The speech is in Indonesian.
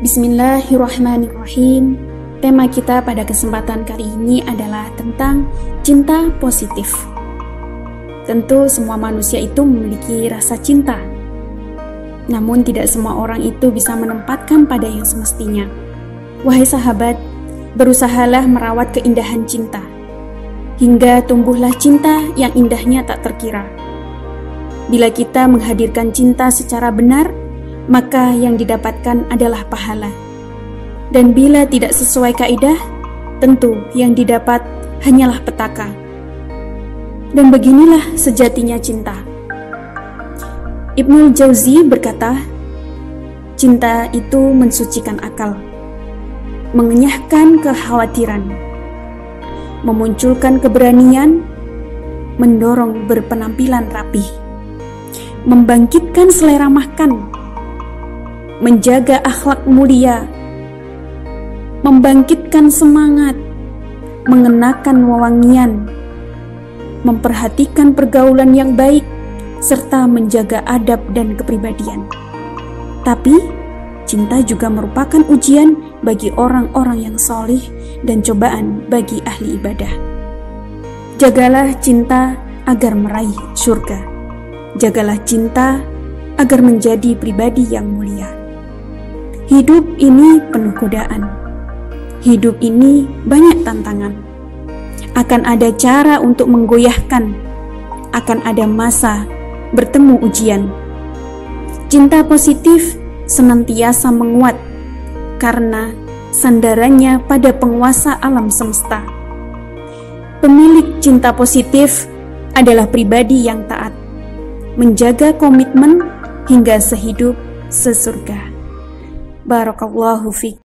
Bismillahirrahmanirrahim. Tema kita pada kesempatan kali ini adalah tentang cinta positif. Tentu semua manusia itu memiliki rasa cinta. Namun tidak semua orang itu bisa menempatkan pada yang semestinya. Wahai sahabat, berusahalah merawat keindahan cinta. Hingga tumbuhlah cinta yang indahnya tak terkira. Bila kita menghadirkan cinta secara benar, maka yang didapatkan adalah pahala. Dan bila tidak sesuai kaidah, tentu yang didapat hanyalah petaka. Dan beginilah sejatinya cinta. Ibnul Jauzi berkata, cinta itu mensucikan akal, mengenyahkan kekhawatiran, memunculkan keberanian, mendorong berpenampilan rapih, membangkitkan selera makan, menjaga akhlak mulia, membangkitkan semangat, mengenakan wewangian, memperhatikan pergaulan yang baik, serta menjaga adab dan kepribadian. Tapi, cinta juga merupakan ujian bagi orang-orang yang solih dan cobaan bagi ahli ibadah. Jagalah cinta agar meraih surga. Jagalah cinta agar menjadi pribadi yang mulia. Hidup ini penuh godaan. Hidup ini banyak tantangan. Akan ada cara untuk menggoyahkan. Akan ada masa bertemu ujian. Cinta positif senantiasa menguat karena sandarannya pada penguasa alam semesta. Pemilik cinta positif adalah pribadi yang taat, menjaga komitmen hingga sehidup sesurga. Barakallahu fiik.